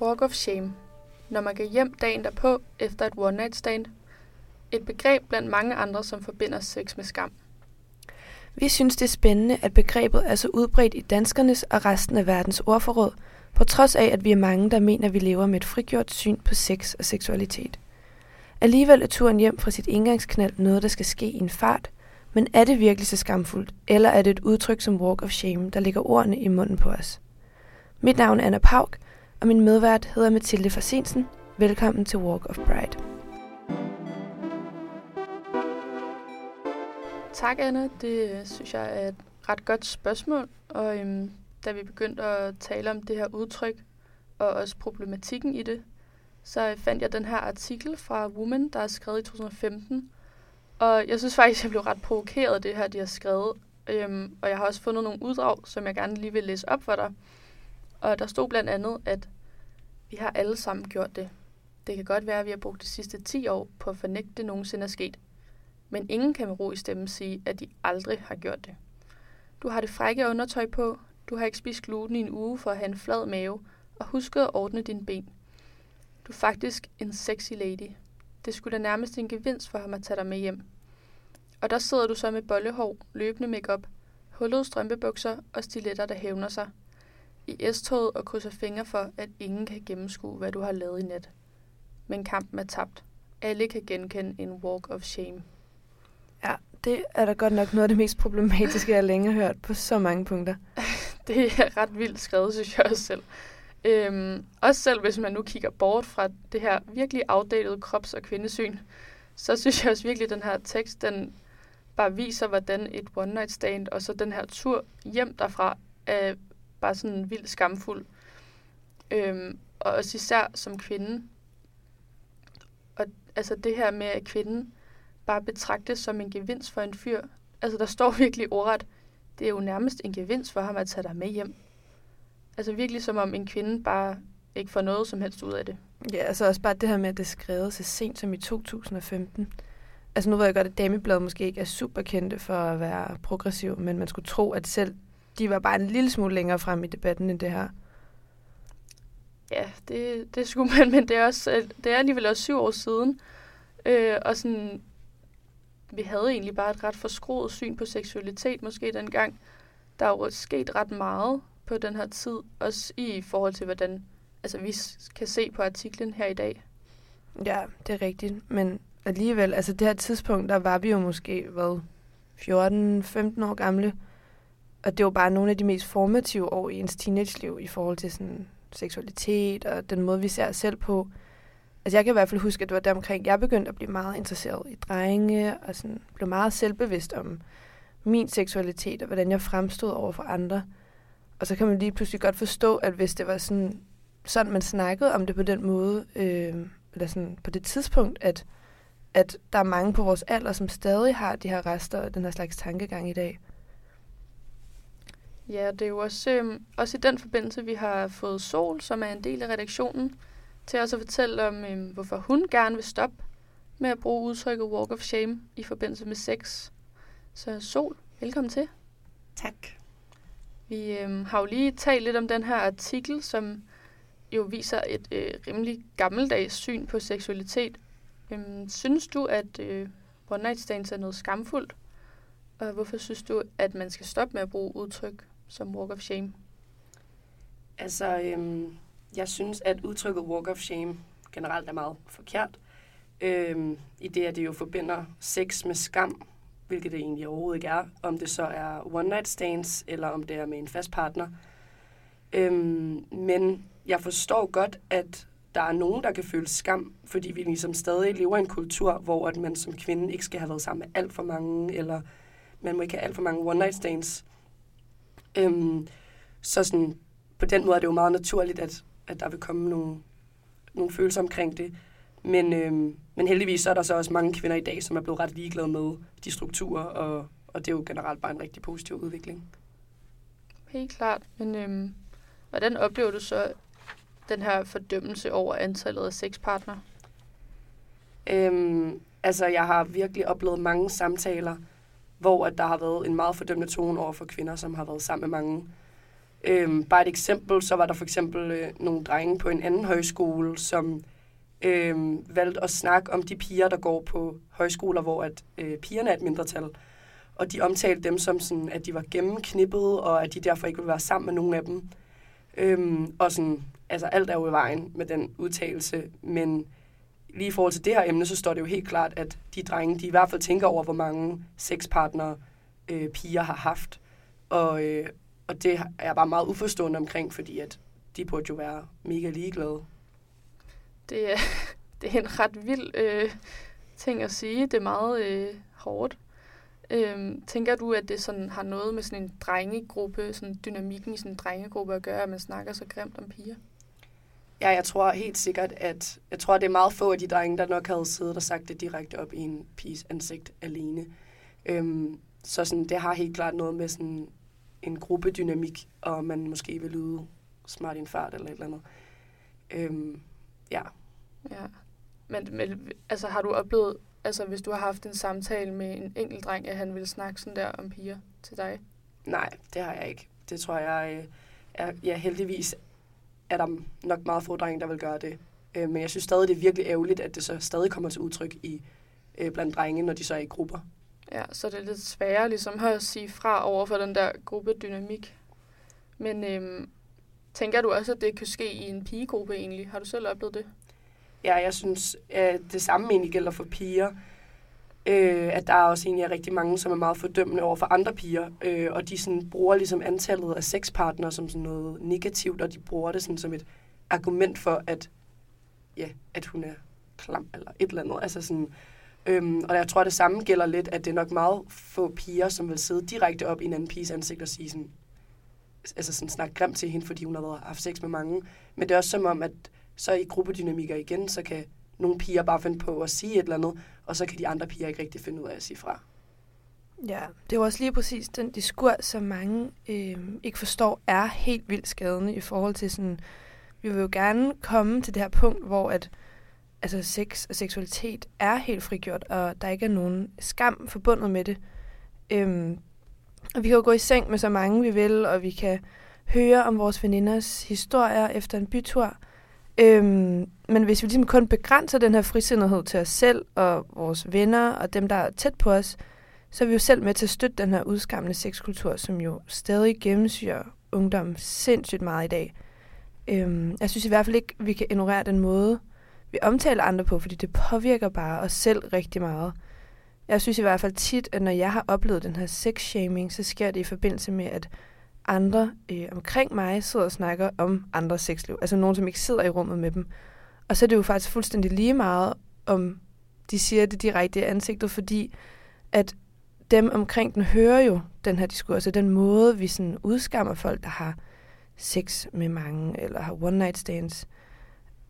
Walk of shame. Når man går hjem dagen derpå efter et one night stand. Et begreb blandt mange andre, som forbinder sex med skam. Vi synes, det er spændende, at begrebet er så udbredt i danskernes og resten af verdens ordforråd, på trods af, at vi er mange, der mener, at vi lever med et frigjort syn på sex og seksualitet. Alligevel er turen hjem fra sit indgangsknald noget, der skal ske i en fart, men er det virkelig så skamfuldt, eller er det et udtryk som walk of shame, der ligger ordene i munden på os? Mit navn er Anna Pauk, og min medvært hedder Mathilde Farsensen. Velkommen til Walk of Pride. Tak, Anna. Det øh, synes jeg er et ret godt spørgsmål. Og øhm, da vi begyndte at tale om det her udtryk, og også problematikken i det, så øh, fandt jeg den her artikel fra Woman, der er skrevet i 2015. Og jeg synes faktisk, jeg blev ret provokeret af det her, de har skrevet. Øhm, og jeg har også fundet nogle uddrag, som jeg gerne lige vil læse op for dig. Og der stod blandt andet, at vi har alle sammen gjort det. Det kan godt være, at vi har brugt de sidste 10 år på at fornægte, det nogensinde er sket. Men ingen kan med ro i stemmen sige, at de aldrig har gjort det. Du har det frække undertøj på, du har ikke spist gluten i en uge for at have en flad mave, og husket at ordne dine ben. Du er faktisk en sexy lady. Det skulle da nærmest en gevinst for ham at tage dig med hjem. Og der sidder du så med bollehår, løbende makeup, hullede strømpebukser og stiletter, der hævner sig. I S-toget og krydser fingre for, at ingen kan gennemskue, hvad du har lavet i nat. Men kampen er tabt. Alle kan genkende en walk of shame. Ja, det er da godt nok noget af det mest problematiske, jeg længe har hørt på så mange punkter. det er ret vildt skrevet, synes jeg også selv. Øhm, også selv hvis man nu kigger bort fra det her virkelig afdelede krops- og kvindesyn, så synes jeg også virkelig, at den her tekst, den bare viser, hvordan et one night stand og så den her tur hjem derfra er bare sådan vildt skamfuld. Øhm, og også især som kvinde. Og altså det her med, at kvinden bare betragtes som en gevinst for en fyr. Altså der står virkelig ordret, det er jo nærmest en gevinst for ham at tage dig med hjem. Altså virkelig som om en kvinde bare ikke får noget som helst ud af det. Ja, altså også bare det her med, at det er skrevet så sent som i 2015. Altså nu ved jeg godt, at Damebladet måske ikke er super kendte for at være progressiv, men man skulle tro, at selv de var bare en lille smule længere frem i debatten end det her. Ja, det, det skulle man, men det er, også, det er alligevel også syv år siden. Øh, og sådan, vi havde egentlig bare et ret forskroet syn på seksualitet måske dengang. Der er jo sket ret meget på den her tid, også i forhold til, hvordan altså, vi kan se på artiklen her i dag. Ja, det er rigtigt, men alligevel, altså det her tidspunkt, der var vi jo måske, hvad, 14-15 år gamle, og det var bare nogle af de mest formative år i ens teenageliv i forhold til sådan seksualitet og den måde, vi ser os selv på. Altså jeg kan i hvert fald huske, at det var deromkring, jeg begyndte at blive meget interesseret i drenge, og sådan blev meget selvbevidst om min seksualitet, og hvordan jeg fremstod over for andre. Og så kan man lige pludselig godt forstå, at hvis det var sådan, sådan man snakkede om det på den måde, øh, eller sådan på det tidspunkt, at, at der er mange på vores alder, som stadig har de her rester og den her slags tankegang i dag. Ja, det er jo også, øh, også i den forbindelse, vi har fået Sol, som er en del af redaktionen, til også at fortælle om, øh, hvorfor hun gerne vil stoppe med at bruge udtrykket walk of shame i forbindelse med sex. Så Sol, velkommen til. Tak. Vi øh, har jo lige talt lidt om den her artikel, som jo viser et øh, rimelig gammeldags syn på seksualitet. Øh, synes du, at øh, one night stands er noget skamfuldt? Og hvorfor synes du, at man skal stoppe med at bruge udtryk som walk of shame? Altså, øhm, jeg synes, at udtrykket walk of shame generelt er meget forkert. Øhm, I det, at det jo forbinder sex med skam, hvilket det egentlig overhovedet ikke er. Om det så er one night stands, eller om det er med en fast partner. Øhm, men jeg forstår godt, at der er nogen, der kan føle skam, fordi vi ligesom stadig lever i en kultur, hvor at man som kvinde ikke skal have været sammen med alt for mange, eller man må ikke have alt for mange one night stands. Øhm, så sådan, på den måde er det jo meget naturligt, at, at der vil komme nogle, nogle følelser omkring det. Men, øhm, men heldigvis så er der så også mange kvinder i dag, som er blevet ret ligeglade med de strukturer, og, og det er jo generelt bare en rigtig positiv udvikling. Helt klart. Men øhm, hvordan oplever du så den her fordømmelse over antallet af sexpartnere? Øhm, altså, jeg har virkelig oplevet mange samtaler, hvor at der har været en meget fordømmende tone over for kvinder, som har været sammen med mange. Øhm, bare et eksempel, så var der for eksempel øh, nogle drenge på en anden højskole, som øh, valgte at snakke om de piger, der går på højskoler, hvor at øh, pigerne er et mindretal. Og de omtalte dem som sådan, at de var gennemknippet, og at de derfor ikke ville være sammen med nogen af dem. Øhm, og sådan, altså alt er jo i vejen med den udtalelse, men lige i forhold til det her emne, så står det jo helt klart, at de drenge, de i hvert fald tænker over, hvor mange sexpartnere øh, piger har haft. Og, øh, og det er jeg bare meget uforstående omkring, fordi at de burde jo være mega ligeglade. Det er, det er en ret vild øh, ting at sige. Det er meget øh, hårdt. Øhm, tænker du, at det sådan har noget med sådan en drengegruppe, sådan dynamikken i sådan en drengegruppe at gøre, at man snakker så grimt om piger? Ja, jeg tror helt sikkert, at jeg tror, det er meget få af de drenge, der nok havde siddet og sagt det direkte op i en piges ansigt alene. Øhm, så sådan, det har helt klart noget med sådan en gruppedynamik, og man måske vil lyde smart i en fart eller et eller andet. Øhm, ja. Ja. Men, men altså, har du oplevet, altså hvis du har haft en samtale med en enkelt dreng, at han ville snakke sådan der om piger til dig? Nej, det har jeg ikke. Det tror jeg, øh, er, ja, heldigvis er der nok meget få drenge, der vil gøre det. Øh, men jeg synes stadig, det er virkelig ærgerligt, at det så stadig kommer til udtryk i øh, blandt drenge, når de så er i grupper. Ja, så det er lidt sværere ligesom at sige fra over for den der gruppedynamik. Men øhm, tænker du også, at det kan ske i en pigegruppe egentlig? Har du selv oplevet det? Ja, jeg synes, at det samme egentlig gælder for piger. Øh, at der er også egentlig rigtig mange, som er meget fordømmende over for andre piger. Øh, og de sådan, bruger ligesom antallet af sexpartnere som sådan noget negativt, og de bruger det sådan som et argument for, at, ja, at hun er klam eller et eller andet. Altså sådan, øhm, og jeg tror, det samme gælder lidt, at det er nok meget få piger, som vil sidde direkte op i en anden piges ansigt og sige sådan, altså sådan snakke grimt til hende, fordi hun har været, haft sex med mange. Men det er også som om, at så i gruppedynamikker igen, så kan nogle piger bare finde på at sige et eller andet, og så kan de andre piger ikke rigtig finde ud af at sige fra. Ja, det er også lige præcis den diskurs, som mange øh, ikke forstår, er helt vildt skadende i forhold til sådan, vi vil jo gerne komme til det her punkt, hvor at altså sex og seksualitet er helt frigjort, og der ikke er nogen skam forbundet med det. Øhm, og vi kan jo gå i seng med så mange vi vil, og vi kan høre om vores veninders historier efter en bytur. Øhm, men hvis vi ligesom kun begrænser den her frisindighed til os selv og vores venner og dem, der er tæt på os, så er vi jo selv med til at støtte den her udskammende sexkultur, som jo stadig gennemsyrer ungdom sindssygt meget i dag. Øhm, jeg synes i hvert fald ikke, vi kan ignorere den måde, vi omtaler andre på, fordi det påvirker bare os selv rigtig meget. Jeg synes i hvert fald tit, at når jeg har oplevet den her sex-shaming, så sker det i forbindelse med, at andre øh, omkring mig sidder og snakker om andres sexliv. Altså nogen, som ikke sidder i rummet med dem. Og så er det jo faktisk fuldstændig lige meget, om de siger det direkte i ansigtet, fordi at dem omkring den hører jo den her diskurs, altså den måde, vi sådan udskammer folk, der har sex med mange, eller har one night stands.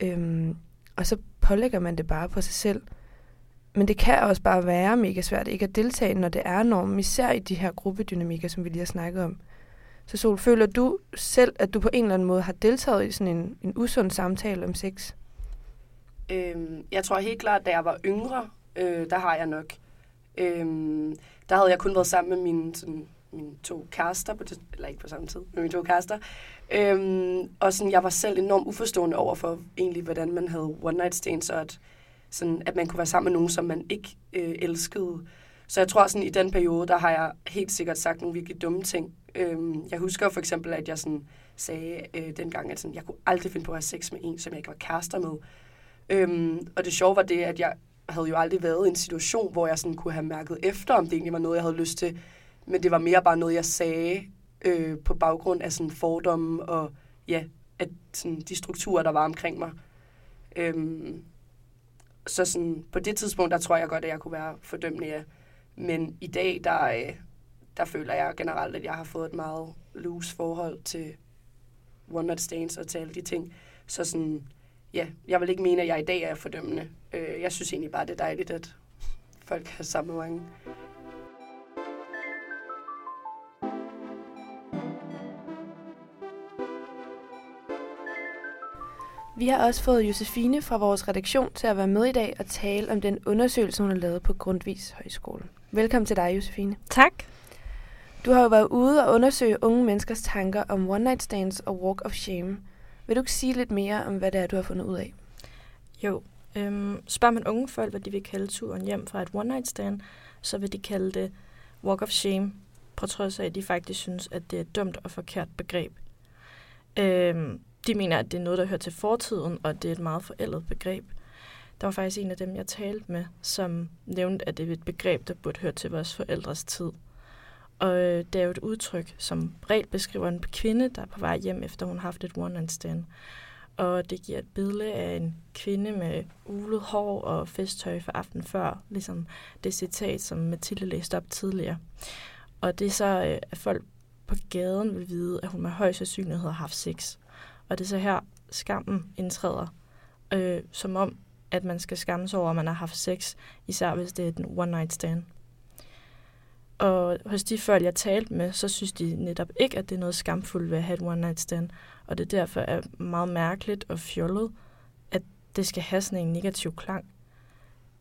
Øhm, og så pålægger man det bare på sig selv. Men det kan også bare være mega svært ikke at deltage, når det er normen, især i de her gruppedynamikker, som vi lige har snakket om. Så Sol, føler du selv, at du på en eller anden måde har deltaget i sådan en, en usund samtale om sex? Øhm, jeg tror helt klart, da jeg var yngre, øh, der har jeg nok. Øhm, der havde jeg kun været sammen med mine, sådan, mine to kærester, på det, eller ikke på samme tid, med mine to kærester. Øhm, og sådan, jeg var selv enormt uforstående over for egentlig, hvordan man havde one night stands, og at, sådan, at man kunne være sammen med nogen, som man ikke øh, elskede. Så jeg tror sådan, i den periode, der har jeg helt sikkert sagt nogle virkelig dumme ting. Øhm, jeg husker for eksempel, at jeg sådan sagde øh, dengang, at sådan, jeg kunne aldrig finde på at have sex med en, som jeg ikke var kærester med. Øhm, og det sjove var det, at jeg havde jo aldrig været i en situation, hvor jeg sådan kunne have mærket efter, om det egentlig var noget, jeg havde lyst til. Men det var mere bare noget, jeg sagde øh, på baggrund af sådan fordomme og ja, at sådan de strukturer, der var omkring mig. Øhm, så sådan, på det tidspunkt, der tror jeg godt, at jeg kunne være fordømmende, ja. Men i dag, der, øh, der føler jeg generelt, at jeg har fået et meget loose forhold til one night stands og til alle de ting. Så sådan, ja, jeg vil ikke mene, at jeg i dag er fordømmende. Øh, jeg synes egentlig bare, det er dejligt, at folk har samme mange. Vi har også fået Josefine fra vores redaktion til at være med i dag og tale om den undersøgelse, hun har lavet på Grundvis Højskole. Velkommen til dig, Josefine. Tak. Du har jo været ude og undersøge unge menneskers tanker om one night stands og walk of shame. Vil du ikke sige lidt mere om, hvad det er, du har fundet ud af? Jo, øhm, spørger man unge folk, hvad de vil kalde turen hjem fra et one night stand, så vil de kalde det walk of shame, på trods af, at de faktisk synes, at det er et dumt og forkert begreb. Øhm, de mener, at det er noget, der hører til fortiden, og det er et meget forældet begreb. Der var faktisk en af dem, jeg talte med, som nævnte, at det er et begreb, der burde høre til vores forældres tid. Og øh, det er jo et udtryk, som reelt beskriver en kvinde, der er på vej hjem, efter hun har haft et one-night stand. Og det giver et billede af en kvinde med ulet hår og festtøj for aften før, ligesom det citat, som Mathilde læste op tidligere. Og det er så, øh, at folk på gaden vil vide, at hun med høj sandsynlighed har haft sex. Og det er så her, skammen indtræder, øh, som om, at man skal skamme sig over, at man har haft sex, især hvis det er en one-night stand. Og hos de folk, jeg talte med, så synes de netop ikke, at det er noget skamfuldt ved at have et one-night stand. Og det derfor er meget mærkeligt og fjollet, at det skal have sådan en negativ klang.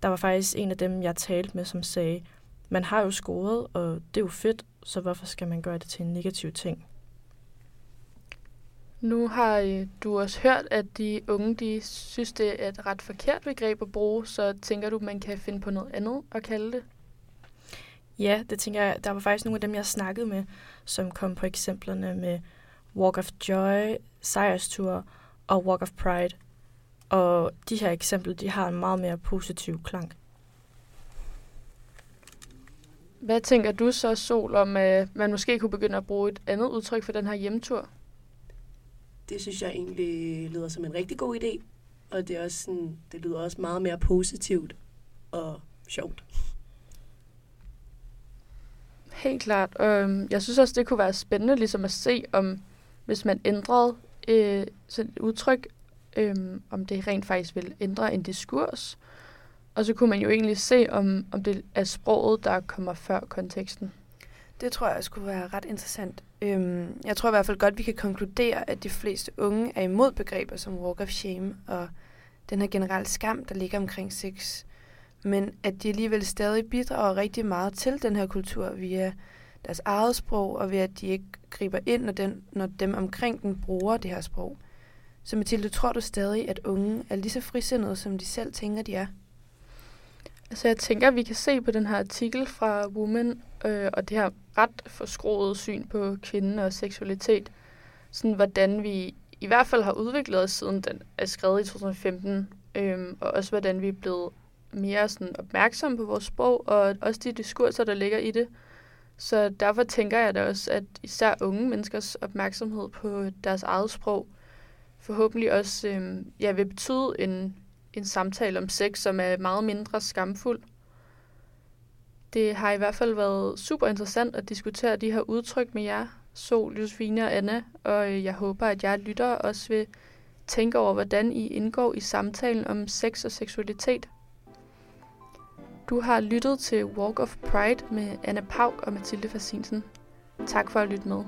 Der var faktisk en af dem, jeg talte med, som sagde, man har jo scoret, og det er jo fedt, så hvorfor skal man gøre det til en negativ ting? Nu har øh, du også hørt, at de unge de synes, det er et ret forkert begreb at bruge, så tænker du, man kan finde på noget andet at kalde det? Ja, det tænker jeg. Der var faktisk nogle af dem, jeg snakkede med, som kom på eksemplerne med Walk of Joy, Sejrstur og Walk of Pride. Og de her eksempler, de har en meget mere positiv klang. Hvad tænker du så, Sol, om at man måske kunne begynde at bruge et andet udtryk for den her hjemtur? Det synes jeg egentlig lyder som en rigtig god idé. Og det, er også sådan, det lyder også meget mere positivt og sjovt. Helt klart. Øh, jeg synes også, det kunne være spændende ligesom at se, om hvis man ændrede øh, sådan et udtryk, øh, om det rent faktisk vil ændre en diskurs. Og så kunne man jo egentlig se, om, om det er sproget, der kommer før konteksten. Det tror jeg skulle være ret interessant. Øhm, jeg tror i hvert fald godt, vi kan konkludere, at de fleste unge er imod begreber som walk of shame og den her generelle skam, der ligger omkring sex. Men at de alligevel stadig bidrager rigtig meget til den her kultur via deres eget sprog, og ved at de ikke griber ind, når, den, når dem omkring den bruger det her sprog. Så Mathilde, tror du stadig, at unge er lige så frisindede, som de selv tænker, de er? Altså jeg tænker, at vi kan se på den her artikel fra Woman, øh, og det her ret forskroede syn på kvinden og seksualitet, sådan hvordan vi i hvert fald har udviklet os siden den er skrevet i 2015, øh, og også hvordan vi er blevet mere sådan opmærksomme på vores sprog, og også de diskurser, der ligger i det. Så derfor tænker jeg da også, at især unge menneskers opmærksomhed på deres eget sprog forhåbentlig også øh, ja, vil betyde en, en samtale om sex, som er meget mindre skamfuld. Det har i hvert fald været super interessant at diskutere de her udtryk med jer, Sol, Josefine og Anna, og øh, jeg håber, at jeg lytter også vil tænke over, hvordan I indgår i samtalen om sex og seksualitet. Du har lyttet til Walk of Pride med Anna Pauk og Mathilde Fassinsen. Tak for at lytte med.